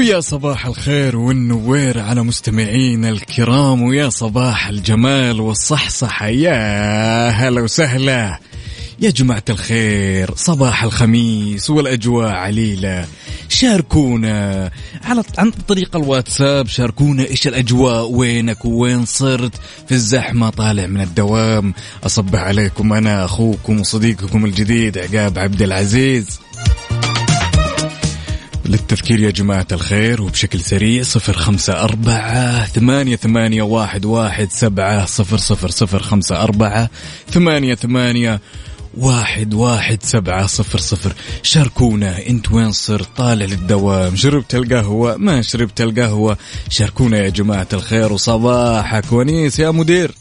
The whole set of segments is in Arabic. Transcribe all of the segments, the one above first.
ويا صباح الخير والنوير على مستمعينا الكرام ويا صباح الجمال والصحصحة يا هلا وسهلا. يا جماعة الخير صباح الخميس والأجواء عليلة. شاركونا على عن طريق الواتساب شاركونا إيش الأجواء وينك وين صرت في الزحمة طالع من الدوام. أصبح عليكم أنا أخوكم وصديقكم الجديد عقاب عبد العزيز. للتذكير يا جماعة الخير وبشكل سريع صفر خمسة أربعة ثمانية, ثمانية واحد, واحد سبعة صفر صفر صفر خمسة أربعة ثمانية, ثمانية واحد واحد سبعة صفر صفر. شاركونا أنت وين صرت؟ طالع للدوام. شربت القهوة؟ ما شربت القهوة. شاركونا يا جماعة الخير وصباحك ونيس يا مدير.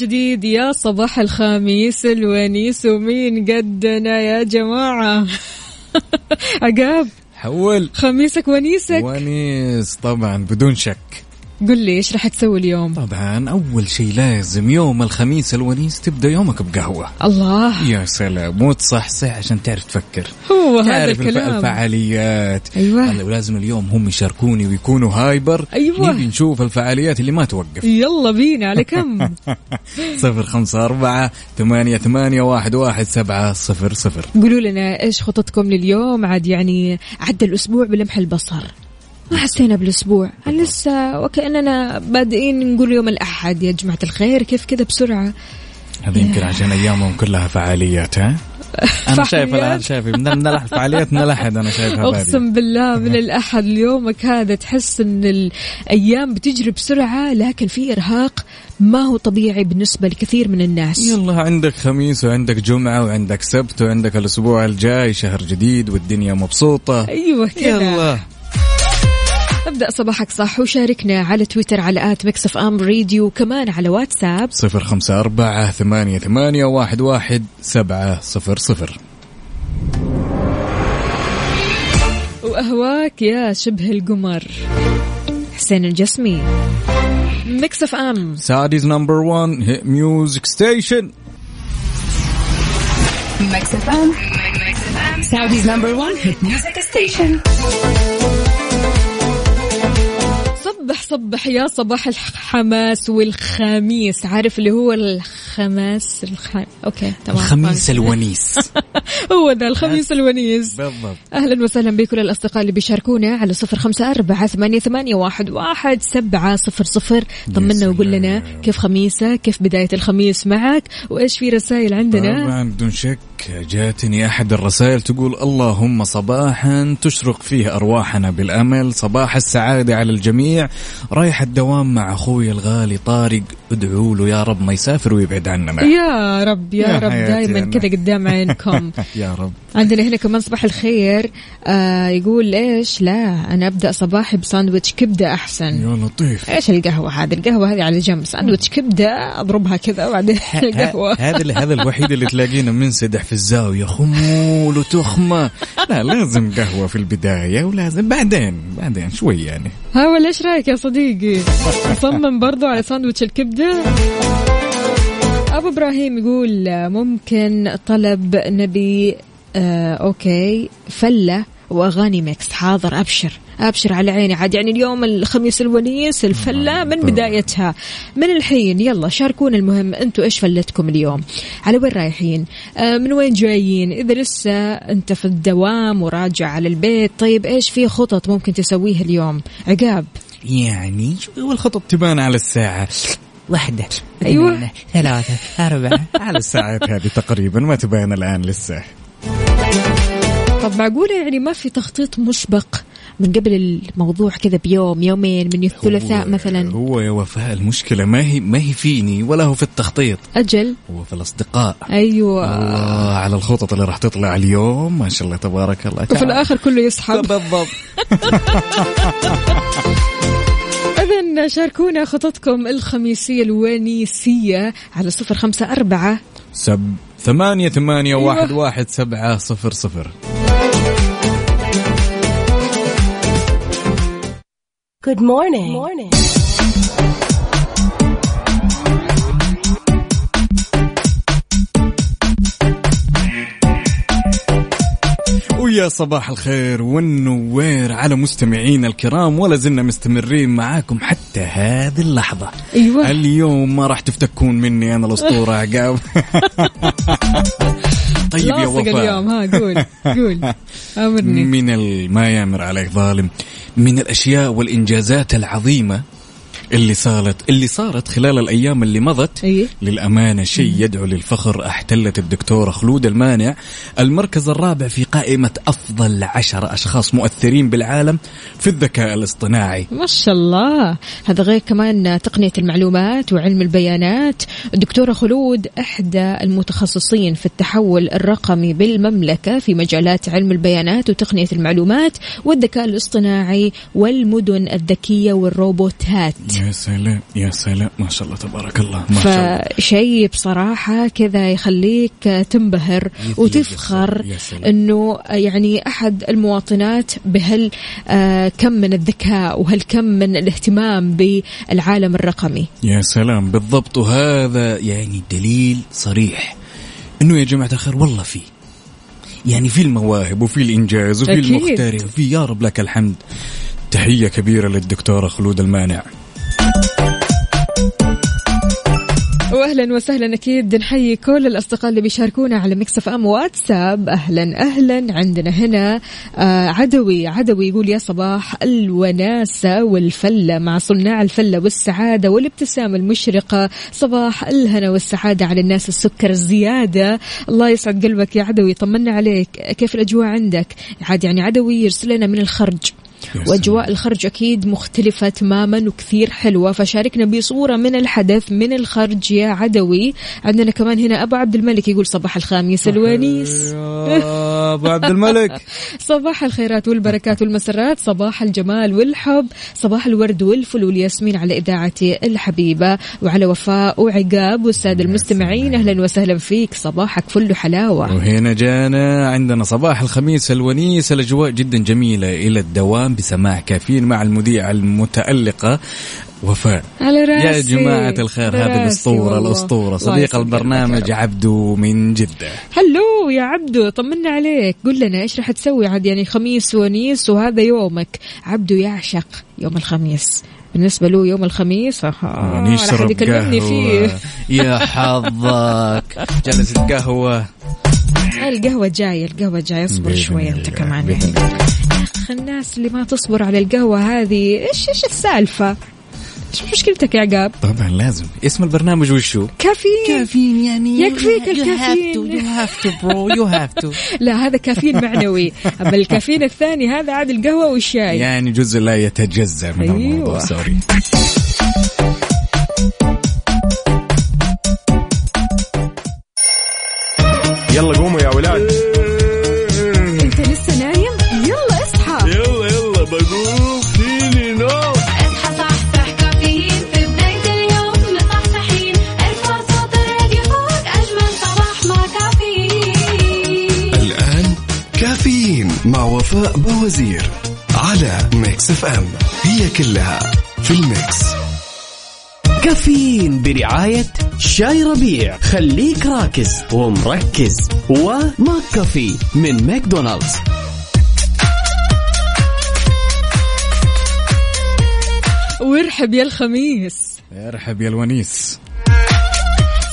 جديد يا صباح الخميس الونيس ومين قدنا يا جماعة؟ عقاب حول. خميسك ونيسك؟ ونيس طبعا بدون شك. قل لي إيش راح تسوي اليوم؟ طبعا أول شيء لازم يوم الخميس الونيس تبدأ يومك بقهوة. الله. يا سلام وتصحصح عشان تعرف تفكر. هو هذا الكلام. الفعاليات. هلا ولازم اليوم هم يشاركوني ويكونوا hyper. أيوة. نبي نشوف الفعاليات اللي ما توقف. يلا بينا على كم؟ صفر خمسة أربعة ثمانية ثمانية واحد واحد سبعة صفر صفر. قولوا لنا إيش خططكم لليوم؟ عاد يعني عدى الأسبوع بلمح البصر. ما حسينا بالأسبوع. لسه؟ وكأننا بادئين نقول يوم الأحد. يا جماعة الخير كيف كذا بسرعة؟ هذا يمكن عشان أيامهم كلها فعاليات ها؟ أنا شايف فعاليات. شايف. من الفعاليات من الأحد أنا شايفها. أقسم بالله من الأحد. ليومك هذا تحس إن الأيام بتجري بسرعة لكن في إرهاق ما هو طبيعي بالنسبة لكثير من الناس. يلا عندك خميس وعندك جمعة وعندك سبت وعندك الأسبوع الجاي شهر جديد والدنيا مبسوطة. أيوه كذا. يلا. أبدأ صباحك صح وشاركنا على تويتر على at Mix FM Radio وكمان على واتساب. صفر خمسة أربعة ثمانية ثمانية واحد واحد سبعة صفر صفر. وأهواك يا شبه القمر. حسين الجسمي. Mix FM. Saudi's number 1 hit music station Mix FM. Saudi's number one. Hit music station. صبح صبح يا صباح الحماس والخميس. عارف اللي هو الخماس الخ... okay تمام الخميس الونيس. هو ذا الخميس الونيس. بالضبط. أهلا وسهلا بكل الأصدقاء اللي بيشاركونا على صفر خمسة أربعة ثمانية, ثمانية واحد, واحد سبعة صفر صفر. طمنا وقول لنا كيف خميسك كيف بداية الخميس معك وإيش في رسائل عندنا؟ طبعا بدون شك جاتني أحد الرسائل تقول اللهم صباحا تشرق فيه أرواحنا بالأمل صباح السعادة على الجميع. رايح الدوام مع أخوي الغالي طارق. ادعوا له يا رب ما يسافر ويبعد عننا يا رب يا, يا رب دائما. كذا قدام عينكم. يا رب. عندنا هنا كمان صباح الخير. آه يقول ليش لا أنا أبدأ صباحي بساندويتش كبدة أحسن. يا لطيف. إيش القهوة هذه؟ القهوة هذه على جنب. ساندويتش كبدة أضربها كذا وبعدين القهوة. هذا هذا الوحيد اللي تلاقينا منسدح في الزاوية. خمول وتخمة. لا لازم قهوة في البداية ولازم بعدين بعدين شوي يعني. ها ولا إيش رايك يا صديقي. مصمم برضو على ساندويتش الكبدة. أبو إبراهيم يقول ممكن طلب نبي آه okay فلة وأغاني Mix. حاضر أبشر. أبشر على عيني. عاد يعني اليوم الخميس الونيس الفلة من بدايتها. من الحين يلا شاركونا. المهم أنتم إيش فلتكم اليوم؟ على وين رايحين؟ آه من وين جايين؟ إذا لسه أنت في الدوام وراجع على البيت طيب إيش في خطط ممكن تسويها اليوم؟ عقاب. يعني والخطط تبان على الساعة واحدة أيوة. ثلاثة أربعة على الساعات هذه تقريبا ما تبان الآن لسه طب معقولة يعني ما في تخطيط مسبق من قبل الموضوع كذا بيوم يومين من الثلاثاء مثلا. هو يا وفاء المشكلة ما هي ما هي فيني ولا هو في التخطيط. أجل. هو في الأصدقاء. أيوة. الله على الخطط اللي راح تطلع اليوم ما شاء الله تبارك الله. وفي الآخر كله يسحب. بالضبط. إذا شاركونا خططكم الخميسية الونيسية على صفر خمسة أربعة. سب ثمانية ثمانية. واحد واحد سبعة صفر صفر. Good morning. morning. ويا صباح الخير والنوير على مستمعينا الكرام ولا زلنا مستمرين معاكم حتى هذه اللحظة أيوة. اليوم ما راح تفتكون مني أنا الأسطورة عقاب طيب يا وفاء. اليوم. ها قول قول. أمرني. من ال- ما يامر عليك ظالم. من الأشياء والإنجازات العظيمة اللي صارت اللي صارت خلال الأيام اللي مضت إيه. للأمانة شيء يدعو للفخر احتلت الدكتورة خلود المانع. المركز الرابع في قائمة أفضل عشر أشخاص مؤثرين بالعالم في الذكاء الاصطناعي. ما شاء الله. هذا غير كمان تقنية المعلومات وعلم البيانات. الدكتورة خلود إحدى المتخصصين في التحول الرقمي بالمملكة في مجالات علم البيانات وتقنية المعلومات والذكاء الاصطناعي والمدن الذكية والروبوتات. يا سلام يا سلام. ما شاء الله تبارك الله ما شاء الله. فشيء بصراحة كذا يخليك تنبهر وتفخر. يا سلام. إنه يعني أحد المواطنات بهال آه، كم من الذكاء وهالكم من الاهتمام بالعالم الرقمي. يا سلام بالضبط. وهذا يعني دليل صريح. إنه يا جماعة الخير والله في يعني في المواهب وفي الإنجاز وفي. المخترع وفي يا رب لك الحمد. تحية كبيرة للدكتورة خلود المانع. واهلا وسهلا أكيد. نحيي كل الأصدقاء اللي بيشاركونا على مكسف إم واتساب. أهلا أهلا عندنا هنا آه عدوي عدوي يقول يا صباح الوناسة والفلة مع صناع الفلة والسعادة والابتسامة المشرقة. صباح الهنا والسعادة على الناس السكر الزيادة. الله يسعد قلبك يا عدوي طمنا عليك. كيف الأجواء عندك؟ عاد يعني عدوي يرسل لنا من الخرج. وأجواء الخرج أكيد مختلفة تماما وكثير حلوة. فشاركنا بصورة من الحدث من الخرج يا عدوي. عندنا كمان هنا أبو عبد الملك يقول صباح الخامس الونيس أبو عبد الملك. صباح الخيرات والبركات والمسرات صباح الجمال والحب صباح الورد والفل والياسمين على إذاعتي الحبيبة وعلى وفاء وعقاب. والسادة المستمعين أهلا وسهلا فيك. صباحك فل حلاوة. وهنا جانا عندنا صباح الخميس الونيس. الأجواء جدا جميلة إلى الدوام. بسماع كافيين مع المذيعة المتألقة. وفاء. على راسي يا جماعة الخير هذه الأسطورة والله. الأسطورة. صديق البرنامج. عبدو من جدة. هلو يا عبدو طمنا عليك. قل لنا إيش راح تسوي عاد يعني خميس ونيس وهذا يومك؟ عبدو يعشق يوم الخميس. بالنسبة له يوم الخميس آه نشرب يكلمني فيه. يا حظك. جلست قهوة القهوة جاية القهوة جاية اصبر بإذن شوي أنت كمان. بإذن الناس اللي ما تصبر على القهوة هذه إيش إيش السالفة؟ إيش مشكلتك يا عقاب؟ طبعا لازم. اسم البرنامج وشو كافيين. كافيين يعني. يكفيك الكافيين. have to bro. You have to. لا هذا كافيين معنوي. أما الكافيين الثاني هذا عاد القهوة والشاي. يعني جزء لا يتجزأ من أيوة. الموضوع سوري يلا قوموا يا ولاد. وفاء بوزير على Mix FM. هي كلها في ال mix. كافيين برعاية شاي ربيع. خليك راكز ومركز. و McCafé من ماكدونالدز. وارحب يا الخميس. ارحب يا الونيس.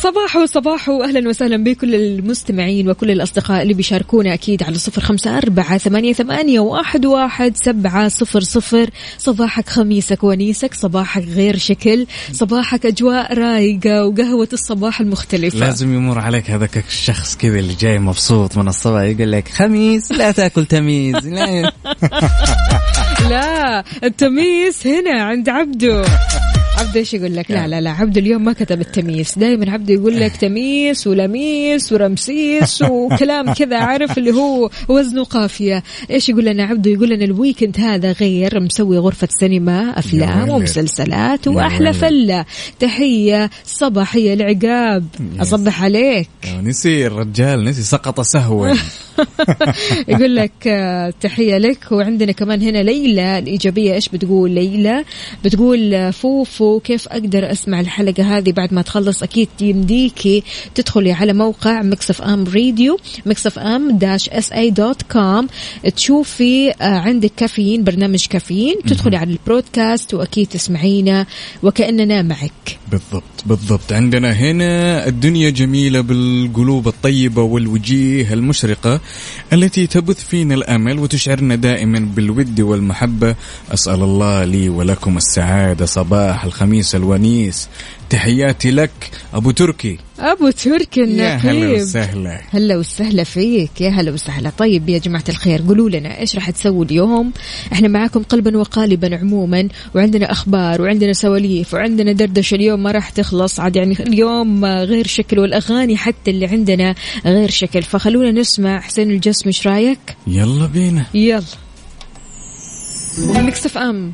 صباح صباح واهلا وسهلا بكل المستمعين وكل الأصدقاء اللي بيشاركونا أكيد على صفر خمسة أربعة ثمانية, ثمانية واحد, واحد سبعة صفر صفر. صباحك خميسك ونيسك صباحك غير شكل صباحك أجواء رايقة وقهوة الصباح المختلفة. لازم يمر عليك هذاك الشخص كذا اللي جاي مبسوط من الصباح يقول لك خميس لا تأكل تميز. لا لا هنا عند عبده. عبده إيش يقول لك؟ لا لا لا. عبده اليوم ما كتب التمييز، دائما عبده يقول لك تمييس ولميس ورمسيس وكلام كذا عارف؟ اللي هو وزنه قافية، إيش يقول لنا عبده؟ يقول لنا الويكند هذا غير مسوي غرفة سينما، أفلام. ومسلسلات وأحلى. فلة، تحية صباحيه العقاب، أصبح عليك. نسي الرجال نسي سقط سهوا يقول لك آه، تحية لك. وعندنا كمان هنا ليلى الإيجابية. إيش بتقول ليلى؟ بتقول آه، فوفو كيف أقدر أسمع الحلقة هذه بعد ما تخلص؟ أكيد يمديكي تدخلي على موقع Mix FM Radio Mix FM dash SA dot com. تشوفي آه، عندك كافيين برنامج كافيين تدخلي على البودكاست وأكيد تسمعينا وكأننا معك. بالضبط بالضبط. عندنا هنا الدنيا جميلة بالقلوب الطيبة والوجيه المشرقة التي تبث فينا الأمل وتشعرنا دائما بالود والمحبة. أسأل الله لي ولكم السعادة. صباح الخميس الونيس. تحياتي لك أبو تركي. أبو تركي يا هلا النقيب. وسهلا. هلا وسهلا فيك. يا هلا وسهلا. طيب يا جماعة الخير قولوا لنا إيش راح تسووا اليوم؟ إحنا معاكم قلبا وقالبا عموما وعندنا أخبار وعندنا سواليف وعندنا دردشة. اليوم ما راح تخلص عاد يعني اليوم غير شكل والأغاني حتى اللي عندنا غير شكل. فخلونا نسمع. حسين الجسمي إيش رأيك؟ يلا بينا. يلا. Mix FM.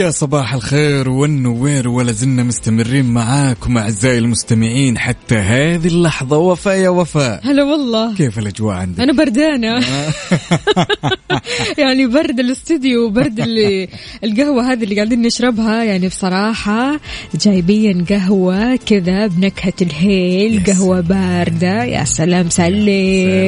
ويا صباح الخير والنوير ولا زلنا مستمرين معاكم أعزائي المستمعين حتى هذه اللحظة. وفاء يا وفاء. هلا والله. كيف الأجواء عندك؟ أنا بردانة. يعني برد الاستديو وبرد اللي القهوة هذه اللي قاعدين نشربها. يعني بصراحة جايبين قهوة كذا بنكهة الهيل يا قهوة باردة. يا سلام سلم.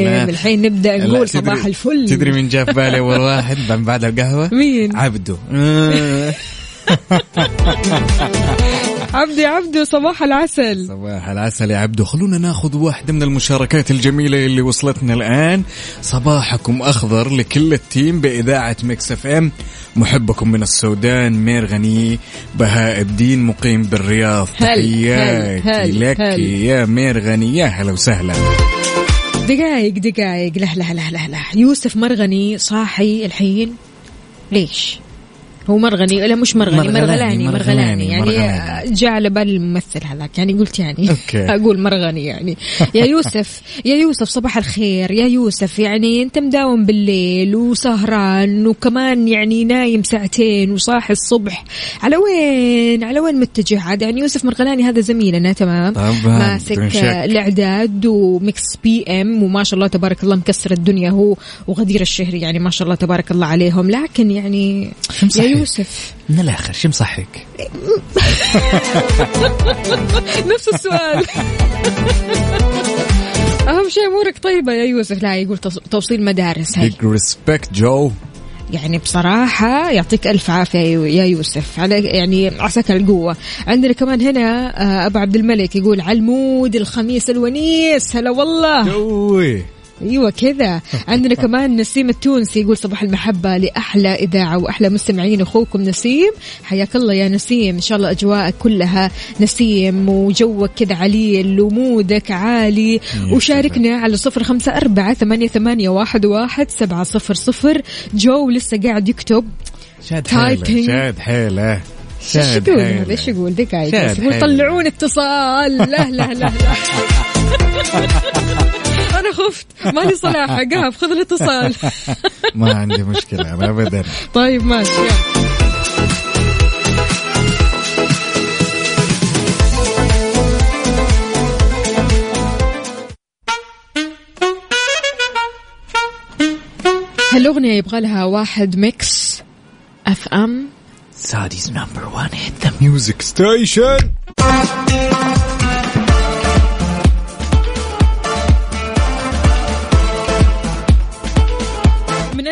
سلام. الحين نبدأ نقول صباح الفل. تدري من جاء في بالي أول واحد؟ بعد القهوة؟ مين؟ عبده آه. عبدي عبدو صباح العسل. صباح العسل يا عبدو خلونا ناخذ واحدة من المشاركات الجميلة اللي وصلتنا الآن. صباحكم أخضر لكل ال team بإذاعة Mix FM. محبكم من السودان مير غني بهاء الدين مقيم بالرياض. تحياتي لك هلا. يا مير غني. يا هلا وسهلا. دقايق دقايق. لا لا لا لا لا يوسف مرغني صاحي الحين. ليش؟ هو مرغني لا مش مرغني مرغلاني، مرغلاني مرغلاني مرغلاني، يعني. جاء على بال الممثل هذاك يعني قلت يعني أوكي. أقول مرغني يعني يا يوسف يا يوسف صباح الخير يا يوسف يعني أنت مداوم بالليل وسهران وكمان يعني نايم ساعتين وصاحي الصبح على وين على وين متجه عاد يعني يوسف مرغلاني هذا زميلنا تمام طبعاً، ماسك. الإعداد و Mix FM وما شاء الله تبارك الله مكسر الدنيا هو وغدير الشهري يعني ما شاء الله تبارك الله عليهم لكن يعني؟ يوسف. من الآخر شو مصحيك؟ نفس السؤال. أهم شيء أمورك طيبة يا يوسف. لا يقول توصيل مدارس هي big respect جو يعني بصراحة يعطيك ألف عافية يا يوسف. على يعني عساك القوة. عندنا كمان هنا آه، أبو عبد الملك يقول على ال mood الخميس الونيس. هلا والله. جوي أيوه كذا. عندنا كمان نسيم التونسي يقول صباح المحبة لأحلى إذاعة وأحلى مستمعين أخوكم نسيم. حياك الله يا نسيم. إن شاء الله أجواءك كلها نسيم وجوك كذا عليل و mood ك عالي. وشاركنا على صفر خمسة أربعة ثمانية, ثمانية واحد, واحد سبعة صفر صفر. جو لسه قاعد يكتب. شاد. حيله شاد حيله إيش يقول هذا إيش يقول؟ دقايق شاد يقول. طلعون اتصال. لا لا لا لا. أنا خفت. مالي صلاح قاف خذ الاتصال. ما عندي مشكلة أنا أبدا. طيب ماشي. هالأغنية يبغى لها واحد Mix FM. Saudi's number 1 hit the music station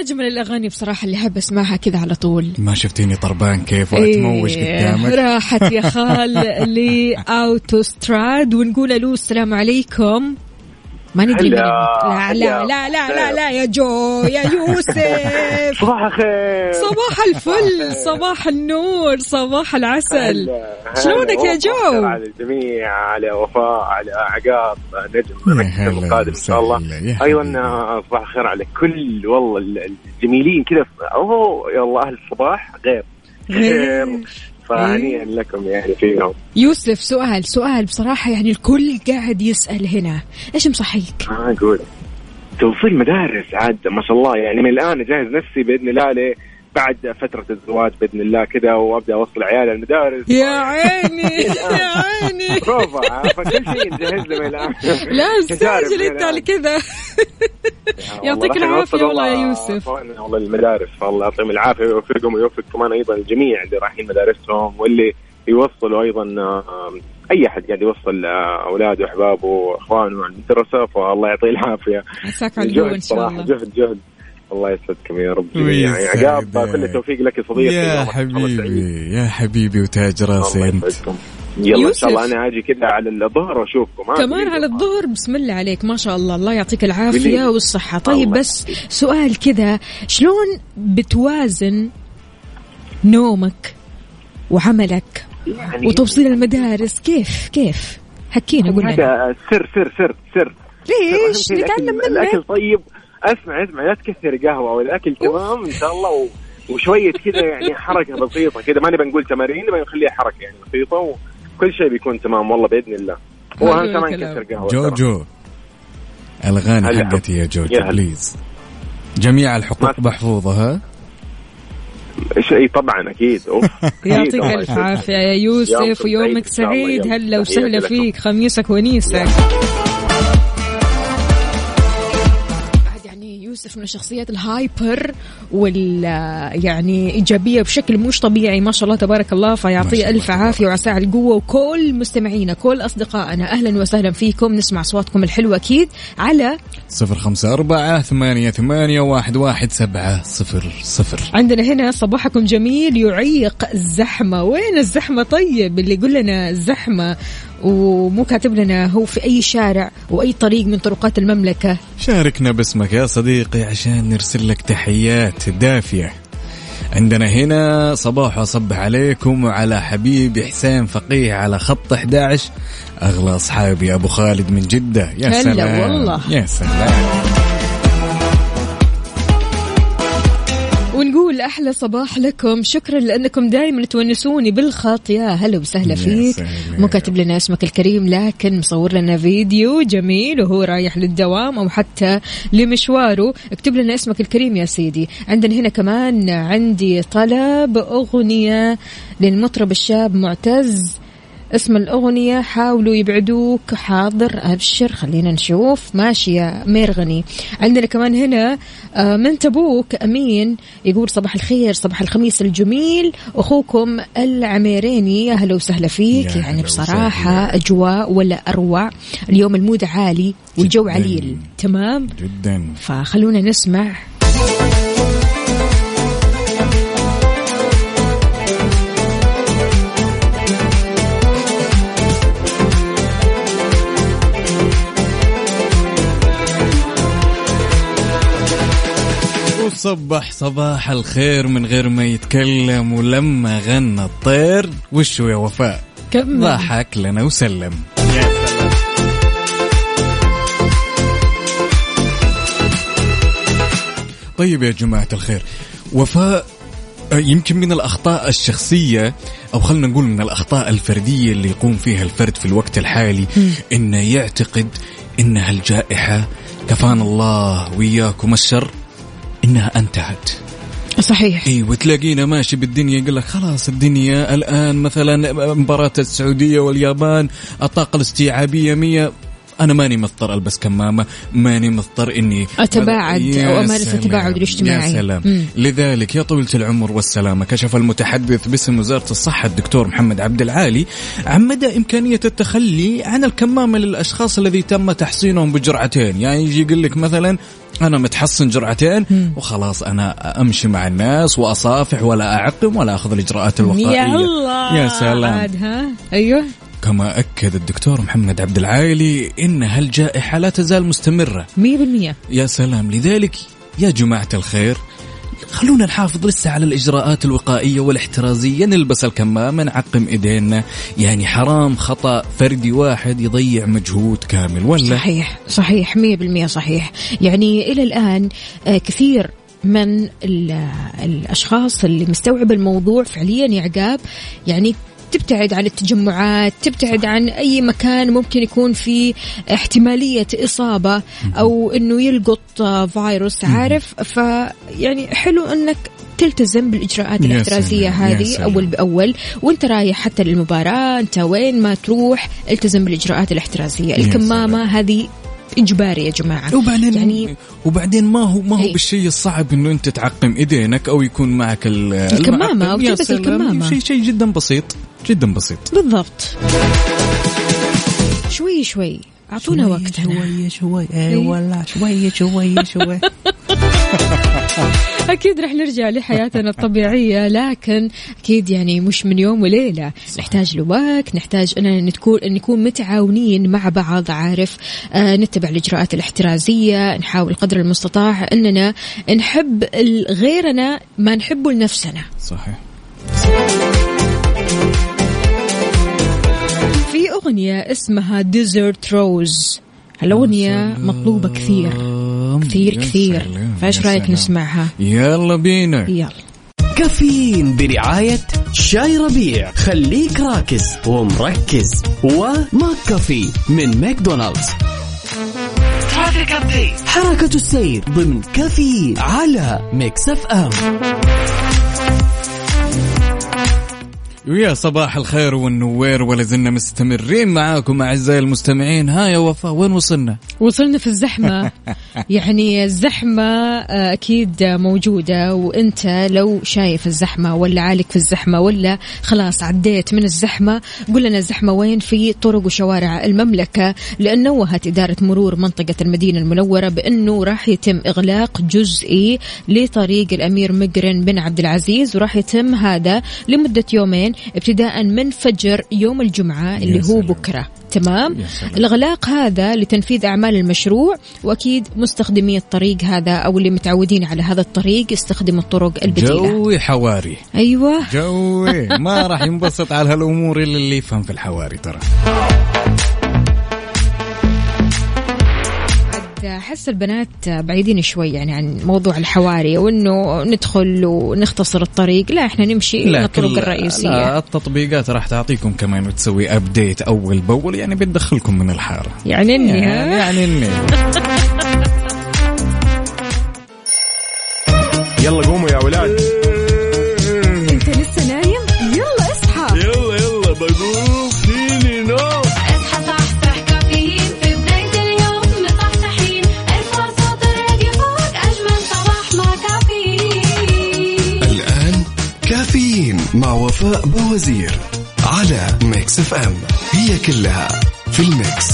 أجمل الأغاني بصراحة اللي أحب أسمعها كذا على طول. ما شفتيني طربان كيف واتموج إيه، قدامك؟ راحت يا خال لاوتوستراد ونقول ألو السلام عليكم. ما ندري. لا لا لا لا لا لا يا جو يا يوسف صباح الخير صباح الفل صباح النور صباح العسل. شلونك يا. جو؟ على الجميع على وفاء على عقاب نجم القادم إن شاء الله أيضا صباح الخير على كل والله الجميلين كذا أوه يا الله أهل الصباح غير غير. فهنيئا لكم يعني فيهم. يوسف سؤال سؤال بصراحة يعني الكل قاعد يسأل هنا. إيش مصحيك؟ ما أقول. توصيل مدارس عاد ما شاء الله. يعني من الآن أجهز نفسي بإذن الله بعد فترة الزواج بإذن الله كذا وأبدأ أوصل عيالي المدارس. يا عيني يا عيني. بروفا فكل شيء نجهز له الآن. لا استعجل أنت على. كذا. يعطيك والله نوصل والله يا والله يوسف. والله المدارس فالله يعطيهم العافية ويوفقهم ويوفق كمان أيضا الجميع اللي رايحين مدارسهم واللي يوصلوا أيضا أي أحد قاعد يوصل اولاده وأحبابه وأخوانه. عن الدراسه فالله يعطيه العافية. عساك على جهد إن شاء الله. جهد جهد. الله يسعدكم يا رب. يعني عقاب كل التوفيق لك صديقي. يا الله سعيد. حبيبي يا حبيبي وتاج راسي الله انت يسعدكم. يلا إن شاء الله. أنا أجي كذا على الظهر وأشوفكم؟ كمان على الظهر بسم الله عليك. ما شاء الله. الله يعطيك العافية بالليل. والصحة. طيب الله بس سؤال كذا. شلون بتوازن نومك وعملك يعني وتوصيل المدارس؟ كيف كيف؟ حكينا قلنا هذا سر سر سر سر. ليش؟ نتعلم الأكل- الاكل منك. طيب. أسمع أسمع لا تكثر قهوة والأكل تمام إن شاء الله و... وشوية كذا يعني حركة بسيطة كذا ما نبي نقول تمارين نبي نخليها حركة يعني بسيطة وكل شيء بيكون تمام والله بإذن الله واهم كمان. كثر قهوة. جوجو الأغاني هلا. حقتي يا جوجو. بليز جميع الحقوق محفوظة ها شيء طبعا أكيد أوف يعطيك الف. عافية يا يوسف ويومك. سعيد. هلا وسهلا. فيك خميسك ونيسك يوسف من الشخصيات الهايبر وال يعني إيجابية بشكل مش طبيعي. ما شاء الله تبارك الله. فيعطيه ألف عافية وعساه على القوة. وكل مستمعينا كل أصدقائنا أهلا وسهلا فيكم. نسمع أصواتكم الحلوة أكيد على صفر خمسة أربعة ثمانية ثمانية واحد واحد سبعة صفر صفر. عندنا هنا صباحكم جميل. يعيق الزحمة. وين الزحمة طيب؟ اللي يقول لنا الزحمة ومو كاتب لنا هو في أي شارع وأي طريق من طرقات المملكة. شاركنا باسمك يا صديقي عشان نرسل لك تحيات دافية. عندنا هنا صباح وصبح عليكم وعلى حبيبي حسين فقيه على خط 11 أغلى أصحابي أبو خالد من جدة. يا سلام. والله. يا سلام. أحلى صباح لكم. شكرا لأنكم دائما تونسوني بالخط. يا هلا وسهلا فيك. مو كاتب لنا اسمك الكريم لكن مصور لنا فيديو جميل وهو رايح للدوام أو حتى لمشواره. اكتب لنا اسمك الكريم يا سيدي. عندنا هنا كمان عندي طلب أغنية للمطرب الشاب معتز. اسم الأغنية حاولوا يبعدوك. حاضر أبشر. خلينا نشوف. ماشي يا ميرغني عندنا كمان هنا آه، من تبوك أمين. يقول صباح الخير صباح الخميس الجميل. أخوكم العميريني يا هلا وسهلا فيك. يعني بصراحة وسهلا. أجواء ولا أروع. اليوم المود عالي والجو. عليل. تمام؟ جدا. فخلونا نسمع. وصبح صباح الخير من غير ما يتكلم ولما غنى الطير وشو يا وفاء؟ كمل. ضحك لنا وسلم. طيب يا جماعة الخير وفاء يمكن من الأخطاء الشخصية أو خلينا نقول من الأخطاء الفردية اللي يقوم فيها الفرد في الوقت الحالي إنه يعتقد إنها الجائحة. كفانا الله وإياكم الشر. إنها أنتهت صحيح إي وتلاقينا ماشي بالدنيا يقول لك خلاص الدنيا الآن مثلا مباراة السعودية واليابان الطاقة الاستيعابية 100 أنا ماني مضطر ألبس كمامة ماني مضطر إني أو أمارس سلام. التباعد الاجتماعي. يا سلام مم. لذلك يا طويلة العمر والسلامة كشف المتحدث باسم وزارة الصحة الدكتور محمد عبد العالي عن مدى إمكانية التخلي عن الكمامة للأشخاص الذي تم تحصينهم بجرعتين يعني يجي يقول لك مثلا أنا متحصن جرعتين وخلاص أنا أمشي مع الناس وأصافح ولا اعقم ولا أخذ الإجراءات الوقائية. يا الله! يا سلام. عاد ها؟ أيوه. كما أكد الدكتور محمد عبد العالي إن هالجائحة لا تزال مستمرة. 100% يا سلام. لذلك يا جماعة الخير خلونا نحافظ لسه على الإجراءات الوقائية والاحترازية نلبس الكمامة نعقم إيدينا. يعني حرام خطأ فردي واحد يضيع مجهود كامل ولا؟ صحيح صحيح 100% صحيح. يعني إلى الآن آه، كثير من ال- الأشخاص اللي مستوعب الموضوع فعليا يا عقاب يعني تبتعد عن التجمعات تبتعد عن أي مكان ممكن يكون فيه احتمالية إصابة أو أنه يلقط فيروس عارف فيعني حلو أنك تلتزم بالإجراءات يا الاحترازية سلام، يا هذه سلام. أول بأول وأنت رايح حتى للمباراة أنت وين ما تروح التزم بالإجراءات الاحترازية الكمامة هذه إجباري يا جماعة وبعدين يعني وبعدين ما هو ما هو إيه. بالشيء الصعب إنه أنت تعقم إيدينك أو يكون معك ال- الكمامة المعقم. أو يا تلبس سلام، الكمامة. شيء شيء جدا بسيط جدا بسيط. بالضبط. شوي شوي. أعطونا وقتنا شوي إيه. والله شوي شوي شوي. أكيد رح نرجع لحياتنا الطبيعية لكن أكيد يعني مش من يوم وليلة. نحتاج لوقت نحتاج أن نكون أن نكون متعاونين مع بعض عارف. آه نتبع الإجراءات الاحترازية نحاول قدر المستطاع أننا نحب غيرنا ما نحبه لنفسنا. صحيح. في أغنية اسمها Desert Rose الأغنية مطلوبة كثير. كثير كثير. فايش رأيك. نسمعها؟ يلا بينا. يلا. كافيين برعاية شاي ربيع. خليك راكز ومركز. و McCafé من ماكدونالدز. حركة السير ضمن كافيين على Mix FM. ويا صباح الخير والنوير ولا زلنا مستمرين معاكم أعزائي المستمعين. ها يا وفاء وين وصلنا؟ وصلنا في الزحمة. يعني الزحمة آه، أكيد موجودة وأنت لو شايف الزحمة ولا عالق في الزحمة ولا خلاص عديت من الزحمة قل لنا الزحمة وين؟ في طرق وشوارع المملكة لأن نوهت إدارة مرور منطقة المدينة المنورة بأنه راح يتم إغلاق جزئي لطريق الأمير مقرن بن عبد العزيز وراح يتم هذا لمدة يومين. ابتداء من فجر يوم الجمعة اللي هو. بكرة. تمام. الإغلاق هذا لتنفيذ أعمال المشروع وأكيد مستخدمي الطريق هذا أو اللي متعودين على هذا الطريق يستخدموا الطرق البديلة. جوي حواري. أيوة. جوي. ما راح ينبسط على هالأمور إلا اللي يفهم في الحواري ترى. عاد أحس البنات بعيدين شوي يعني عن موضوع الحواري وإنه ندخل ونختصر الطريق. لا إحنا نمشي الطرق كل- الرئيسية. لا التطبيقات راح تعطيكم كمان وتسوي ابديت أول بأول يعني بتدخلكم من الحارة. يعني إني يعني, ها؟ يعني إني. يلا قوموا يا ولاد. مع وفاء بوزير على Mix FM. هي كلها في ال mix.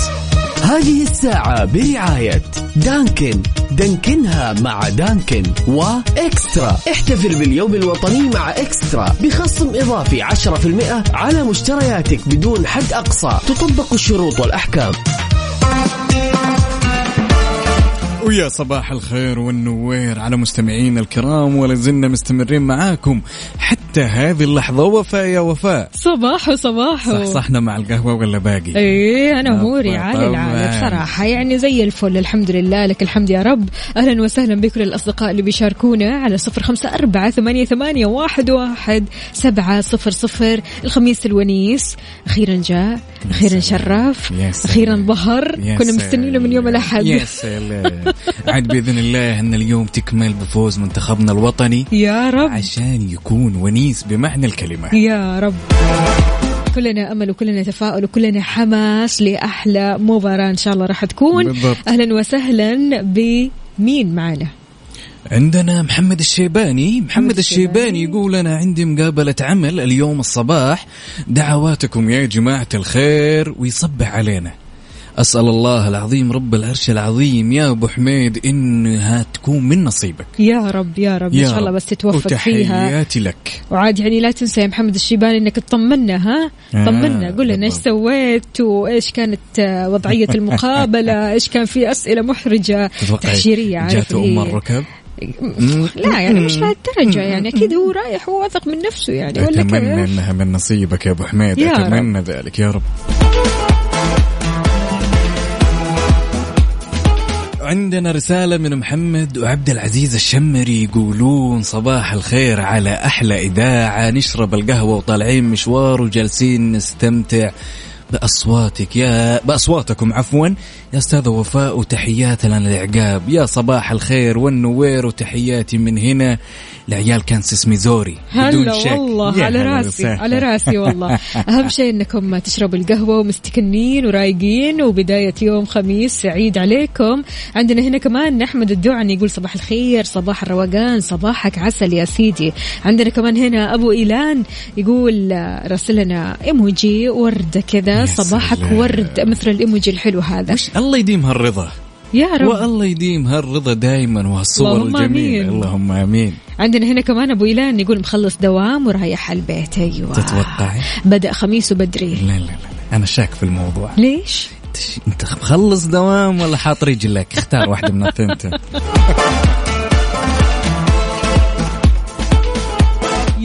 هذه الساعة برعاية Dunkin. Dunkin ها مع Dunkin و eXtra احتفل باليوم الوطني مع eXtra. بخصم إضافي 10% على مشترياتك بدون حد أقصى. تطبق الشروط والأحكام. ويا صباح الخير والنوير على مستمعينا الكرام ولا زلنا مستمرين معاكم حتى هذه اللحظة. وفاء يا وفاء. صباح صباح. صحصحنا مع القهوة ولا باقي؟ إيه أنا أموري. عالي العالي بصراحة. يعني زي الفل الحمد لله لك الحمد يا رب. أهلا وسهلا بكل الأصدقاء اللي بيشاركونا على صفر خمسة أربعة ثمانية, ثمانية واحد, واحد سبعة صفر صفر. الخميس الونيس أخيرا جاء أخيرا شرف. أخيرا ظهر كنا مستنينه من يوم. الأحد. يا سلام. عاد بإذن الله إن اليوم تكمل بفوز منتخبنا الوطني يا رب. عشان يكون ونيس بمعنى الكلمة. يا رب. كلنا أمل وكلنا تفاؤل وكلنا حماس لأحلى مباراة إن شاء الله راح تكون. بالضبط. أهلا وسهلا بمين معنا؟ عندنا محمد الشيباني. محمد الشيباني. يقول أنا عندي مقابلة عمل اليوم الصباح. دعواتكم يا جماعة الخير ويصبح علينا. أسأل الله العظيم رب العرش العظيم يا أبو حميد إنها تكون من نصيبك. يا رب يا رب إن يا شاء الله رب. بس تتوفق فيها. وتحياتي لك. وعاد يعني لا تنسى يا محمد الشيباني إنك تطمنا ها؟ آه، طمنا قول لنا إيش. سويت وإيش كانت آه، وضعية المقابلة إيش كان في أسئلة محرجة تحشيريه عارف جاته هي- الركب لا يعني مش لهالدرجه يعني أكيد هو رايح هو واثق من نفسه يعني. ولا أتمنى أنها من نصيبك يا أبو حميد يا أتمنى ذلك يا رب. عندنا رسالة من محمد وعبد العزيز الشمري يقولون صباح الخير على أحلى إذاعة. نشرب القهوة وطالعين مشوار وجالسين نستمتع بأصواتك يا بأصواتكم عفوا. يا أستاذة وفاء وتحياتنا للعقاب يا صباح الخير والنوير وتحياتي من هنا لعيال كانساس ميزوري. بدون هلا شك. والله على راسي. على راسي والله. أهم شيء إنكم تشربوا القهوة ومستكنين ورايقين وبداية يوم خميس سعيد عليكم. عندنا هنا كمان أحمد الدعني يقول صباح الخير صباح الروقان صباحك عسل يا سيدي. عندنا كمان هنا أبو إيلان يقول آه، راسل لنا إيموجي وردة كذا. صباحك. ورد مثل الإيموجي الحلو هذا. الله يديم هالرضا. يا رب. والله يديم هالرضا دائما وهالصور اللهم الجميلة. آمين. اللهم آمين. عندنا هنا كمان أبو إيلان يقول مخلص دوام ورايح على البيت. أيوه. تتوقعي؟ بدأ خميسه بدري لا لا لا. أنا شاك في الموضوع. ليش؟ أنت مخلص دوام ولا حاط رجلك؟ اختار واحدة من الثنتين.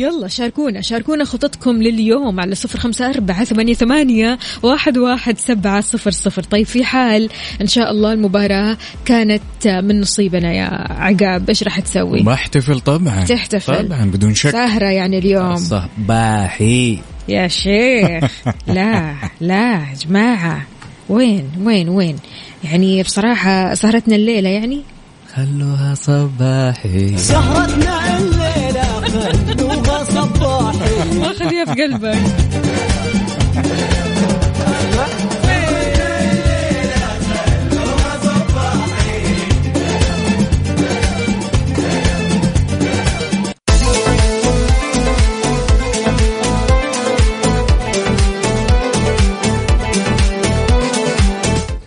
يلا شاركونا شاركونا خططكم لليوم على صفر خمسة أربعة ثمانية, ثمانية واحد, واحد سبعة صفر صفر. طيب في حال إن شاء الله المباراة كانت من نصيبنا يا عقاب إيش راح تسوي؟ بحتفل طبعا. تحتفل. طبعا بدون شك. سهرة يعني اليوم. صباحي. يا شيخ. لا لا يا جماعة. وين وين وين؟ يعني بصراحة سهرتنا الليلة يعني؟ خلوها صباحي. ما خليها قلبك.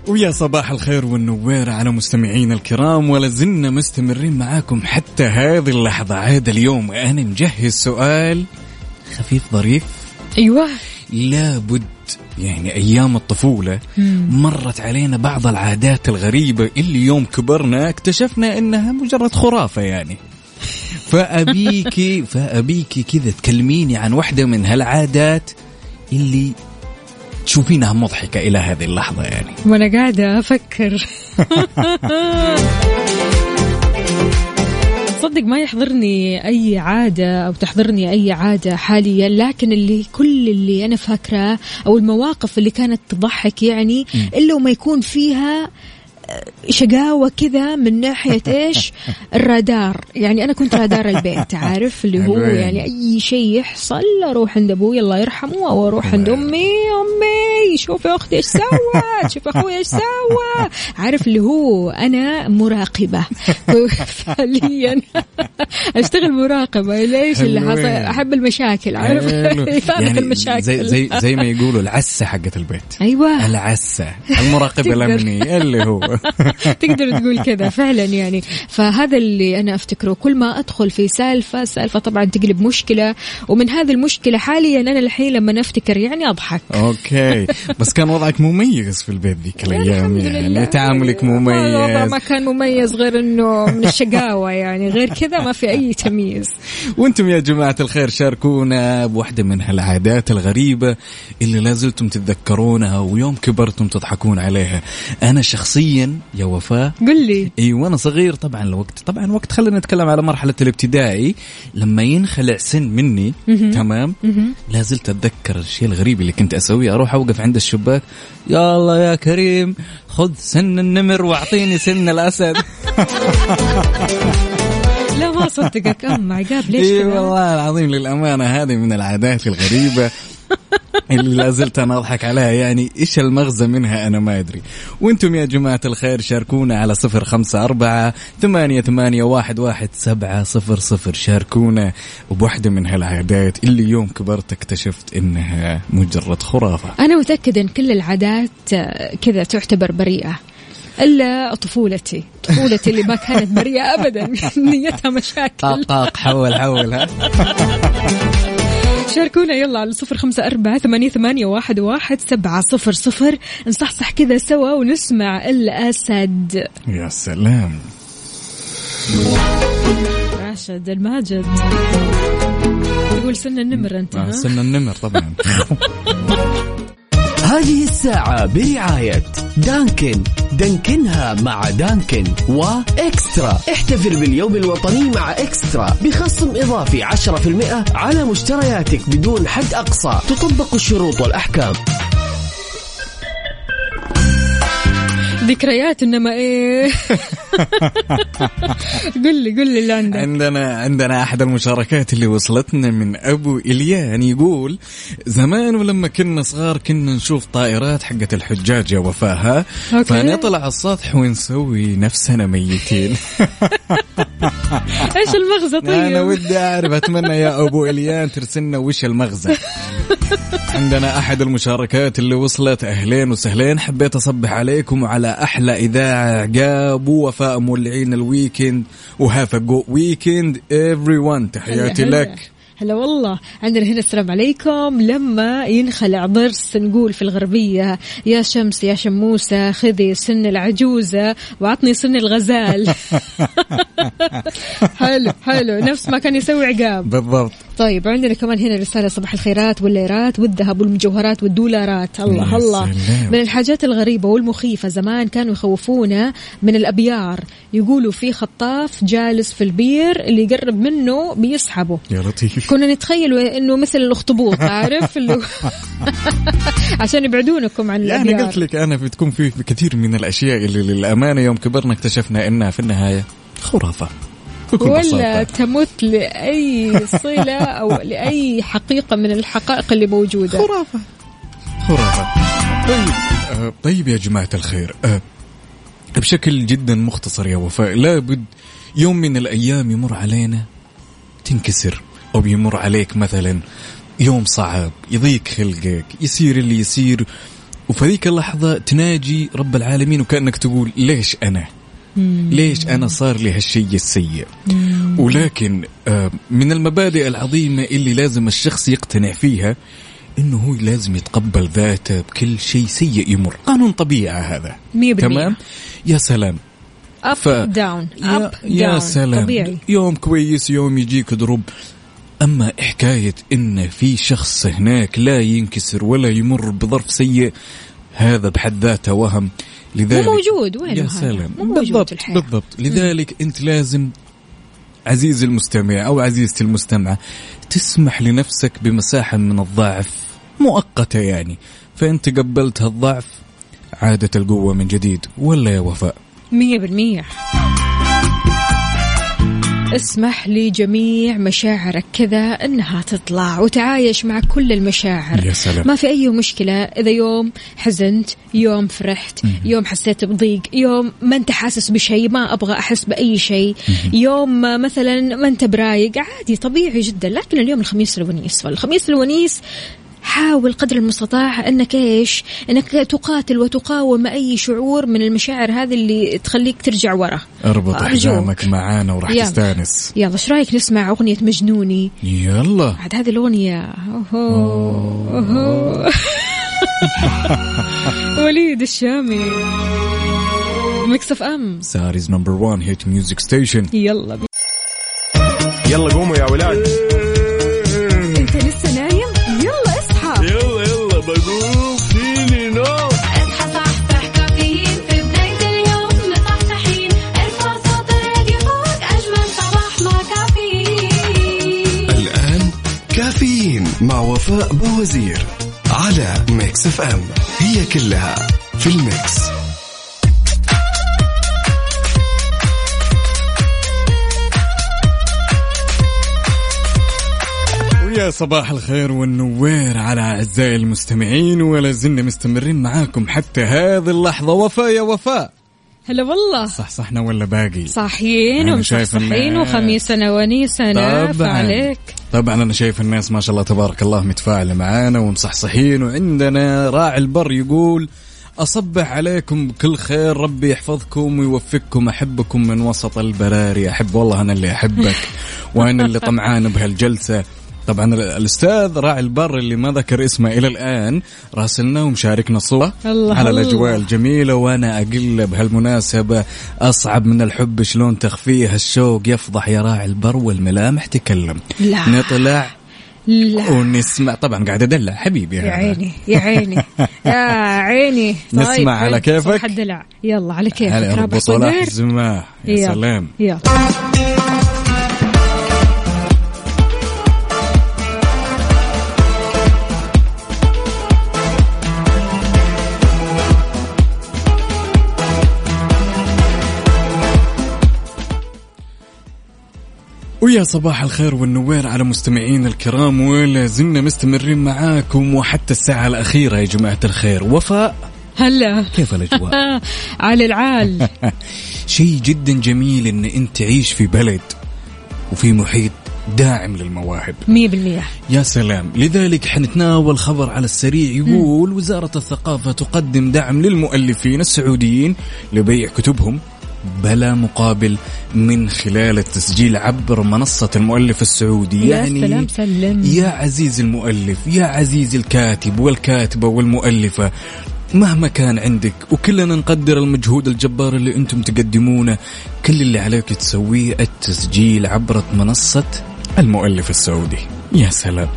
ويا صباح الخير والنوير على مستمعينا الكرام ولا زلنا مستمرين معاكم حتى هذه اللحظة. عاد اليوم أنا مجهز سؤال خفيف ظريف. أيوه. لابد يعني أيام الطفولة مرت علينا بعض العادات الغريبة اللي يوم كبرنا اكتشفنا إنها مجرد خرافة يعني. فأبيكي فأبيكي كذا تكلميني عن واحدة من هالعادات اللي تشوفينها مضحكة إلى هذه اللحظة يعني. وأنا قاعدة أفكر. صدق ما يحضرني أي عادة أو تحضرني أي عادة حاليا لكن اللي كل اللي أنا فاكراه أو المواقف اللي كانت تضحك يعني إلا وما يكون فيها آه، شقاوة كذا من ناحية إيش؟ الرادار. يعني أنا كنت رادار البيت عارف؟ اللي هو. يعني أي شيء يحصل أروح عند أبوي الله يرحمه أو أروح عند أمي أمي شوفي أختي إيش سوت شوفي أخوي إيش سوى؟ عارف؟ اللي هو أنا مراقبة. فعليا أشتغل مراقبة. ليش اللي. حصل؟ أحب المشاكل عارف. إثارة يعني المشاكل. زي زي زي ما يقولوا العسة حقت البيت. أيوة. العسة. المراقب تقدر. الأمني اللي هو. تقدر تقول كذا فعلا يعني. فهذا اللي أنا أفتكره. كل ما أدخل في سالفة سالفة طبعا تقلب مشكلة. ومن هذه المشكلة حاليا أنا الحين لما افتكر يعني أضحك. أوكي. بس كان وضعك مميز في البيت ذيك الأيام الحمد يعني. تعاملك الوضع ما مميز. كان مميز غير إنه من الشقاوة يعني. غير كذا ما في أي تمييز. وأنتم يا جماعة الخير شاركونا بواحدة من هالعادات الغريبة اللي لازلتم تتذكرونها ويوم كبرتم تضحكون عليها. أنا شخصيا يا وفاء. قل لي. إي وأنا صغير طبعا الوقت طبعا وقت خلينا نتكلم على مرحلة الابتدائي. لما ينخلع سن مني تمام؟ لا زلت أتذكر الشيء الغريب اللي كنت أسويه. أروح أوقف عند الشباك. يا الله يا كريم خذ سن النمر واعطيني سن الأسد. لا ما صدقك. أم عقاب ليش إي والله العظيم للأمانة هذه من العادات الغريبة. اللي لازلت أنا أضحك عليها. يعني إيش المغزى منها أنا ما أدري. وأنتم يا جماعة الخير شاركونا على صفر خمسة أربعة ثمانية ثمانية واحد واحد سبعة صفر صفر. شاركونا. بواحده من هالعادات اللي يوم كبرت اكتشفت إنها مجرد خرافة. أنا متأكدة إن كل العادات آه، كذا تعتبر بريئة. إلا طفولتي. طفولتي اللي ما كانت بريئة ابدا. نيتها مشاكل. طاق طاق حول حول ها. شاركونا. يلا على صفر خمسة أربعة ثمانية, ثمانية واحد, واحد سبعة صفر صفر. نصحصح كذا سوا ونسمع الأسد. يا سلام. راشد الماجد. تقول سن النمر أنت آه، ها؟ سن النمر طبعا. هذه الساعة برعاية دانكن. دانكنها مع دانكن وإكسترا. احتفل باليوم الوطني مع إكسترا. بخصم إضافي 10% على مشترياتك بدون حد أقصى. تطبق الشروط والأحكام. ذكريات إنما إيه؟ قل لي قل لي اللي عندك. عندنا عندنا أحد المشاركات اللي وصلتنا من أبو إليان يقول زمان ولما كنا صغار كنا نشوف طائرات حقت الحجاج يا وفاها. فنطلع على السطح ونسوي نفسنا ميتين. إيش المغزى أنا طيب؟ ودي أعرف أتمنى يا أبو إليان ترسلنا وش المغزى. عندنا أحد المشاركات اللي وصلت أهلين وسهلين حبيت أصبح عليكم وعلى أحلى إذاعة. عقاب ووفاء مولعين الويكند و have good weekend. everyone تحياتي هلا هلا. لك. هلا والله. عندنا هنا السلام عليكم. لما ينخلع ضرس نقول في الغربية يا شمس يا شموسة خذي سن العجوزة وعطني سن الغزال. حلو حلو. نفس ما كان يسوي عقاب. بالضبط. طيب عندنا كمان هنا رسالة صباح الخيرات والليرات والذهب والمجوهرات والدولارات. الله الله. من الحاجات الغريبة والمخيفة زمان كانوا يخوفونا من الأبيار. يقولوا في خطاف جالس في البير اللي يقرب منه بيسحبه. يا لطيف. كنا نتخيل إنه مثل الأخطبوط عارف؟ اللي عشان يبعدونكم عن يعني الأبيار. قلت لك أنا بتكون في كثير من الأشياء اللي للأمانة يوم كبرنا اكتشفنا إنها في النهاية خرافة. ولا بساطة. تمت لأي صلة أو لأي حقيقة من الحقائق اللي موجودة. خرافة. خرافة. طيب آه طيب يا جماعة الخير آه بشكل جدا مختصر يا وفاء لابد يوم من الأيام يمر علينا تنكسر أو يمر عليك مثلا يوم صعب يضيق خلقك يصير اللي يصير وفي ذيك اللحظة تناجي رب العالمين وكأنك تقول ليش أنا؟ ليش أنا صار لي هالشيء السيء؟ ولكن آه، من المبادئ العظيمة اللي لازم الشخص يقتنع فيها إنه هو لازم يتقبل ذاته بكل شيء سيء يمر. قانون طبيعة هذا. مية بالمية. تمام؟ يا سلام. up ف- down يا, up يا down سلام. طبيعي. يوم كويس يوم يجيك ضرب أما حكاية إن في شخص هناك لا ينكسر ولا يمر بظرف سيء هذا بحد ذاته وهم. لذلك مو موجود، وينه يا؟ سلام. مو موجود بالضبط الحياة. بالضبط. لذلك أنت لازم عزيزي المستمع أو عزيزتي المستمعة تسمح لنفسك بمساحة من الضعف مؤقتة يعني. فأنت قبلت هالضعف عادت القوة من جديد ولا يا وفاء؟ مية بالمية. اسمح لجميع مشاعرك كذا إنها تطلع وتعايش مع كل المشاعر. يا سلام. ما في أي مشكلة إذا يوم حزنت يوم فرحت يوم حسيت بضيق يوم ما أنت حاسس بشيء ما أبغى أحس بأي شيء يوم مثلا ما أنت برايق عادي طبيعي جدا. لكن اليوم الخميس الونيس فالخميس الونيس حاول قدر المستطاع أنك إيش؟ أنك تقاتل وتقاوم أي شعور من المشاعر هذه اللي تخليك ترجع ورا. اربط. حزامك معانا وراح يلا. تستانس يلا إيش رأيك نسمع أغنية مجنوني؟ يلا بعد هذه الأغنية أوهو. أوهو. وليد الشامي Mix FM Saudi's number 1 hit music station يلا بي. يلا قوموا يا ولاد مع وفاء بوزير على Mix FM. هي كلها في الميكس. ويا صباح الخير والنوير على أعزائي المستمعين ولا زلنا مستمرين معاكم حتى هذه اللحظة. وفاء يا وفاء. هلا والله. صح صحنا ولا باقي؟ صاحيين أنا شايف ومصحصحين. وخميسنا ونيسنا طبعاً. عليك طبعا أنا شايف الناس ما شاء الله تبارك الله متفاعلة معانا ومصحصحين وعندنا راعي البر يقول أصبح عليكم بكل خير ربي يحفظكم ويوفقكم أحبكم من وسط البراري. أحب والله أنا اللي أحبك وأنا اللي طمعان بهالجلسة. طبعا ال- الأستاذ راعي البر اللي ما ذكر اسمه إلى الآن راسلنا ومشاركنا صوره الله على الله. الأجواء الجميلة وأنا أقل بهالمناسبة أصعب من الحب شلون تخفيه الشوق يفضح يا راعي البر والملامح تكلم لا. نطلع لا ونسمع طبعا قاعد أدلع حبيبي يا. عيني يا عيني يا عيني نسمع على حلو. كيفك؟ صح الدلع يلا على كيفك ابو صلاح الزماح يا. سلام يلا ويا صباح الخير والنوير على مستمعين الكرام ولا زلنا مستمرين معاكم وحتى الساعة الأخيرة يا جماعة الخير. وفاء هلا. كيف الأجواء؟ على العال. شيء جدا جميل إن أنت تعيش في بلد وفي محيط داعم للمواهب. مية بالمية. يا سلام. لذلك حنتناول خبر على السريع يقول وزارة الثقافة تقدم دعم للمؤلفين السعوديين لبيع كتبهم. بلا مقابل من خلال التسجيل عبر منصة المؤلف السعودي. يا يعني سلام سلم. يا عزيز المؤلف يا عزيز الكاتب والكاتبة والمؤلفة مهما كان عندك وكلنا نقدر المجهود الجبار اللي أنتم تقدمونه. كل اللي عليك تسويه التسجيل عبر منصة المؤلف السعودي. يا سلام.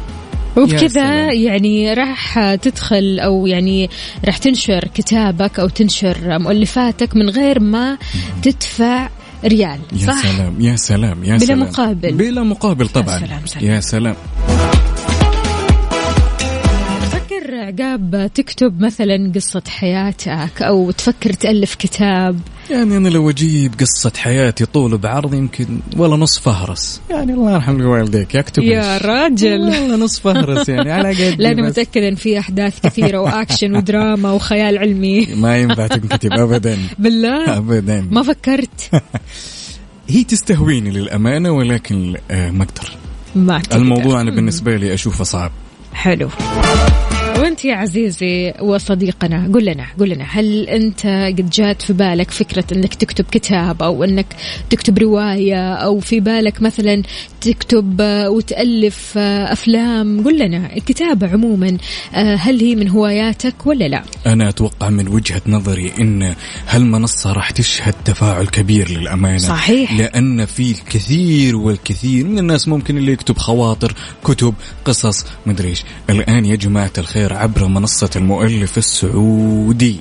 وبكذا. يعني راح تدخل أو يعني راح تنشر كتابك أو تنشر مؤلفاتك من غير ما تدفع ريال يا صح؟ سلام يا سلام يا بلا سلام مقابل. بلا مقابل طبعا سلام، سلام. يا سلام تفكر عقاب تكتب مثلا قصة حياتك أو تفكر تألف كتاب يعني أنا لو أجيب قصة حياتي طول بعرض يمكن ولا نص فهرس يعني الله يرحم والديك يكتب يا؟ راجل. والله نص فهرس يعني على قد لا أنا متأكدة أن في أحداث كثيرة وأكشن ودراما وخيال علمي. ما ينفع تنكتب ابدا. بالله. ابدا. ما فكرت. هي تستهويني للأمانة ولكن آه، ما أقدر. ما. الموضوع أنا بالنسبة لي أشوفه صعب. حلو. وانت يا عزيزي وصديقنا قل لنا قل لنا هل انت قد جات في بالك فكرة انك تكتب كتاب أو انك تكتب رواية أو في بالك مثلا تكتب آه، وتألف آه، أفلام؟ قل لنا الكتابة عموما آه، هل هي من هواياتك ولا لا؟ أنا أتوقع من وجهة نظري إن هالمنصة راح تشهد تفاعل كبير للأمانة. صحيح. لأن في الكثير والكثير من الناس ممكن اللي يكتب خواطر كتب قصص مدري إيش. الآن يا جماعة الخير عبر منصة المؤلف السعودي.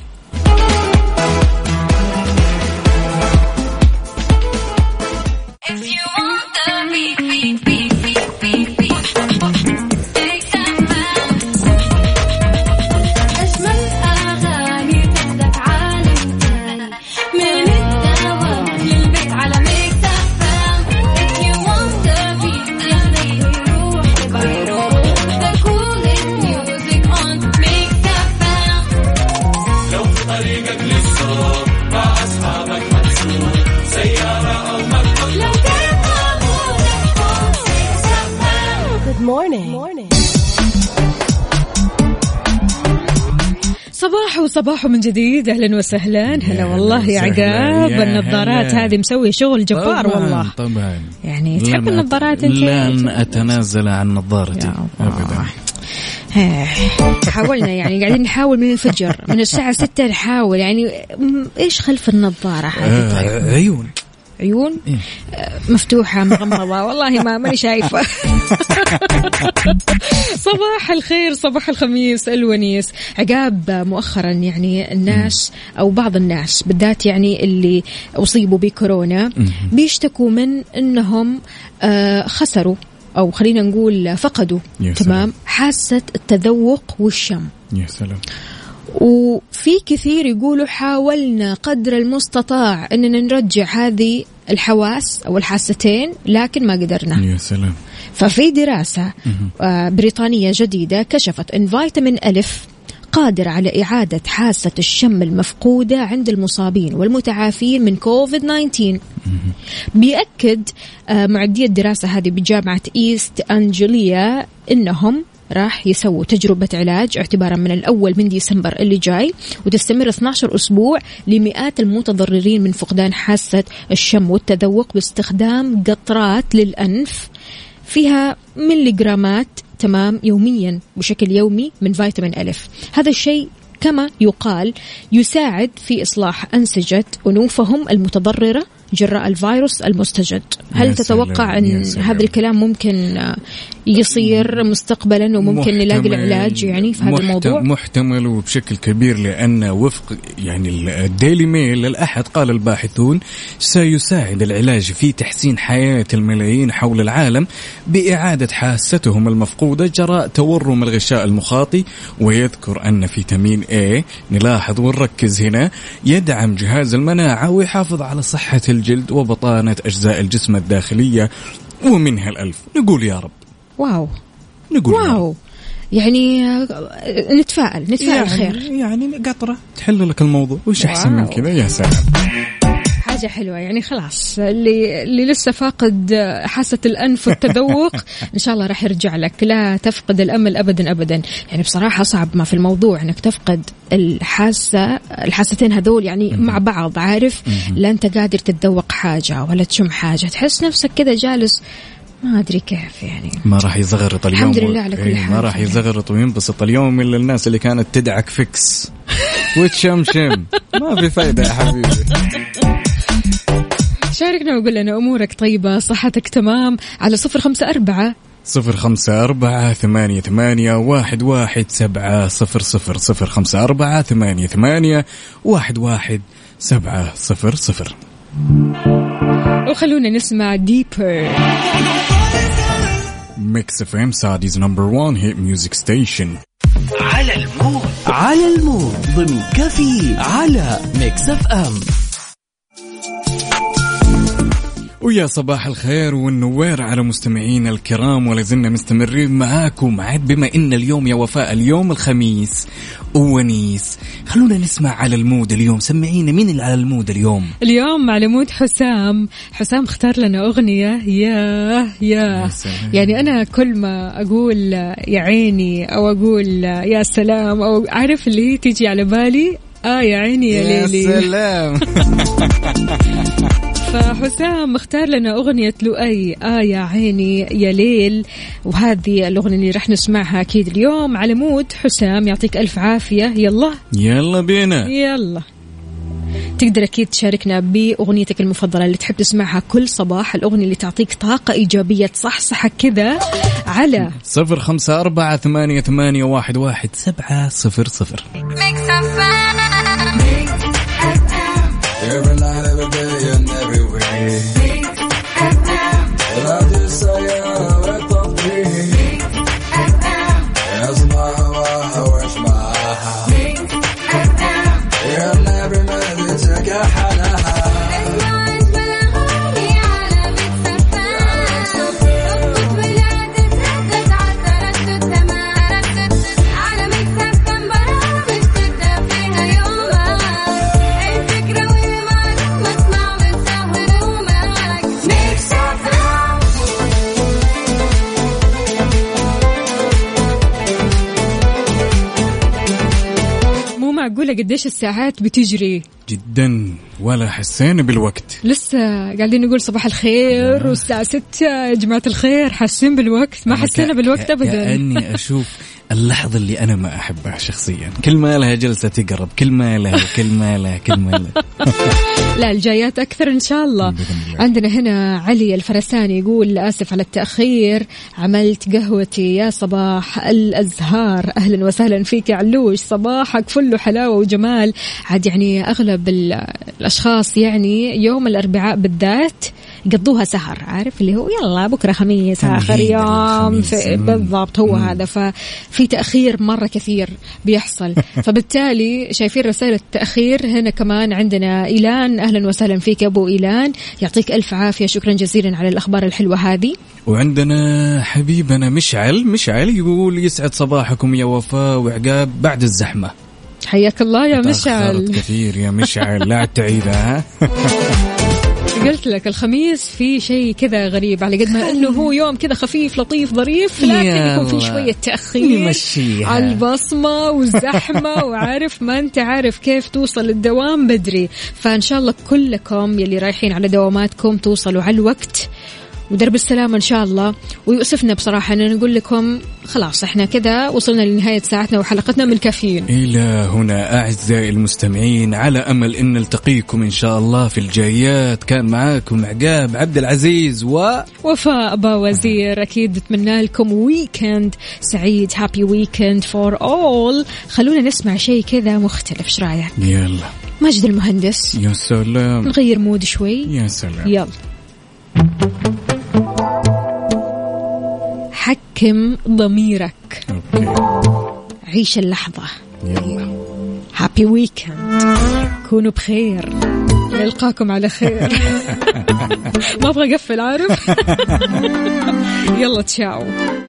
صباح وصباح من جديد أهلا وسهلا. هلا والله يا عقاب النظارات. هذه مسوي شغل جبار طبعاً، والله. طبعا. يعني تحب النظارات انت لن أتنازل عن نظارتي. ابدا. حاولنا يعني قاعدين نحاول من الفجر من الساعة ستة نحاول. يعني إيش خلف النظارة هذه؟ طيب. آه عيون. عيون؟ إيه. مفتوحة مغمضة. والله ما ماني شايفة. صباح الخير صباح الخميس الونيس. عقاب مؤخرا يعني الناس أو بعض الناس بالذات يعني اللي أصيبوا بكورونا بيشتكوا من أنهم آه، خسروا أو خلينا نقول فقدوا. تمام. حاسة التذوق والشم. يا سلام. وفي كثير يقولوا حاولنا قدر المستطاع إننا نرجع هذه الحواس أو الحاستين لكن ما قدرنا. يا سلام. ففي دراسة آه، بريطانية جديدة كشفت أن فيتامين ألف قادر على إعادة حاسة الشم المفقودة عند المصابين والمتعافين من كوفيد 19 بيأكد آه، معدي الدراسة هذه بجامعة إيست أنجليا إنهم راح يسووا تجربة علاج اعتبارا من الأول من ديسمبر اللي جاي وتستمر 12 أسبوع لمئات المتضررين من فقدان حاسة الشم والتذوق باستخدام قطرات للأنف. فيها ملي جرامات تمام يوميا بشكل يومي من فيتامين ألف هذا الشيء كما يقال يساعد في إصلاح أنسجة أنوفهم المتضررة جراء الفيروس المستجد. هل تتوقع أن. هذا الكلام ممكن يصير مستقبلا وممكن نلاقي العلاج يعني في هذا الموضوع؟ محتمل وبشكل كبير لأن وفق يعني الديلي ميل الأحد قال الباحثون سيساعد العلاج في تحسين حياة الملايين حول العالم بإعادة حاستهم المفقودة جراء تورم الغشاء المخاطي. ويذكر أن فيتامين A نلاحظ ونركز هنا يدعم جهاز المناعة ويحافظ على صحة الجلد وبطانة أجزاء الجسم الداخلية ومنها الألف. نقول يا رب. واو. نقول يا رب. واو يعني آه، نتفائل نتفائل يعني خير. يعني قطرة تحل لك الموضوع. وش أحسن من واو. كذا؟ يا سلام. حاجة حلوة يعني خلاص. اللي اللي لسه فاقد حاسة الأنف والتذوق إن شاء الله راح يرجع لك. لا تفقد الأمل أبدا أبدا. يعني بصراحة صعب ما في الموضوع إنك تفقد الحاسة الحاستين هذول يعني مع بعض عارف؟ لا أنت قادر تتذوق حاجة ولا تشم حاجة. تحس نفسك كذا جالس ما أدري كيف يعني. ما راح يزغرط اليوم الحمد لله على كل إيه، حال. ما راح يزغرط وينبسط اليوم إلا الناس اللي كانت تدعك فيكس. وتشمشم ما في فايدة يا حبيبي. شاركنا وقول لنا أمورك. طيبة صحتك تمام؟ على صفر خمسة أربعة. صفر خمسة أربعة ثمانية ثمانية واحد واحد سبعة صفر صفر. صفر خمسة أربعة ثمانية ثمانية واحد واحد سبعة صفر صفر. وخلونا نسمع ديبر Mix FM Saudi's number 1 hit music station. على المود. على المود. ضمن كفي على ميكس اف ام. ويا صباح الخير والنوير على مستمعينا الكرام ولا زلنا مستمرين معاكم عاد بما إن اليوم يا وفاء اليوم الخميس وونيس خلونا نسمع على ال mood اليوم. سمعينا مين اللي على ال mood اليوم؟ اليوم على mood حسام. حسام اختار لنا أغنية. يا يا. يا. يعني أنا كل ما أقول يا عيني أو أقول يا سلام أو عارف اللي تيجي على بالي؟ آه يا عيني يا, ليلي. سلام. فحسام اختار لنا أغنية لؤي آه يا عيني يا ليل. وهذه الأغنية اللي راح نسمعها أكيد اليوم. على مود حسام يعطيك ألف عافية. يلا. يلا بينا. يلا. تقدر أكيد تشاركنا بأغنيتك المفضلة اللي تحب تسمعها كل صباح. الأغنية اللي تعطيك طاقة إيجابية تصحصحك كذا. على صفر خمسة أربعة ثمانية ثمانية واحد واحد سبعة صفر صفر. every night, every day, and everywhere. قديش الساعات بتجري؟ جدا ولا حسينا بالوقت. لسه قاعدين نقول صباح الخير والساعة ستة يا جماعة الخير حاسين بالوقت؟ ما حسينا بالوقت أبدا. كأني أشوف اللحظة اللي أنا ما أحبها شخصيا. كل ما لها جلسة تقرب كل ما لها كل ما لها كل ما لها. لا الجايات أكثر إن شاء الله. عندنا هنا علي الفرساني يقول آسف على التأخير عملت قهوتي يا صباح الأزهار. أهلا وسهلا فيك يا علوش صباحك فل حلاوة وجمال. عاد يعني أغلب ال- الأشخاص يعني يوم الأربعاء بالذات يقضوها سهر عارف؟ اللي هو يلا بكرة خميس آخر يوم. بالضبط هو مم. هذا. ففي تأخير مرة كثير بيحصل. فبالتالي شايفين رسائل التأخير. هنا كمان عندنا إيلان. أهلا وسهلا فيك أبو إيلان. يعطيك ألف عافية. شكرا جزيلا على الأخبار الحلوة هذه. وعندنا حبيبنا مشعل. مشعل يقول يسعد صباحكم يا وفاء وعقاب بعد الزحمة. حياك الله يا مشعل. كثير يا مشعل. لا تعيدها ها؟ قلت لك الخميس في شيء كذا غريب على قد ما إنه هو يوم كذا خفيف لطيف ظريف لكن يكون في. شوية تأخير. على البصمة والزحمة وعارف ما أنت عارف كيف توصل الدوام بدري فإن شاء الله كلكم يلي رايحين على دواماتكم توصلوا على الوقت ودرب السلامة إن شاء الله. ويؤسفنا بصراحة أن نقول لكم خلاص إحنا كذا وصلنا لنهاية ساعتنا وحلقتنا من كافيين. إلى هنا أعزائي المستمعين على أمل أن نلتقيكم إن شاء الله في الجايات. كان معاكم عقاب عبد العزيز و وفاء أبا وزير. أكيد نتمنى لكم weekend سعيد. happy weekend for all خلونا نسمع شيء كذا مختلف. إيش رأيك؟ يلا. ماجد المهندس. يا سلام. نغير mood شوي. يا سلام. يلا. حكم ضميرك. okay. عيش اللحظة. يلا. happy weekend كونوا بخير. نلقاكم على خير. ما أبغى أقفل عارف؟ يلا تشاو.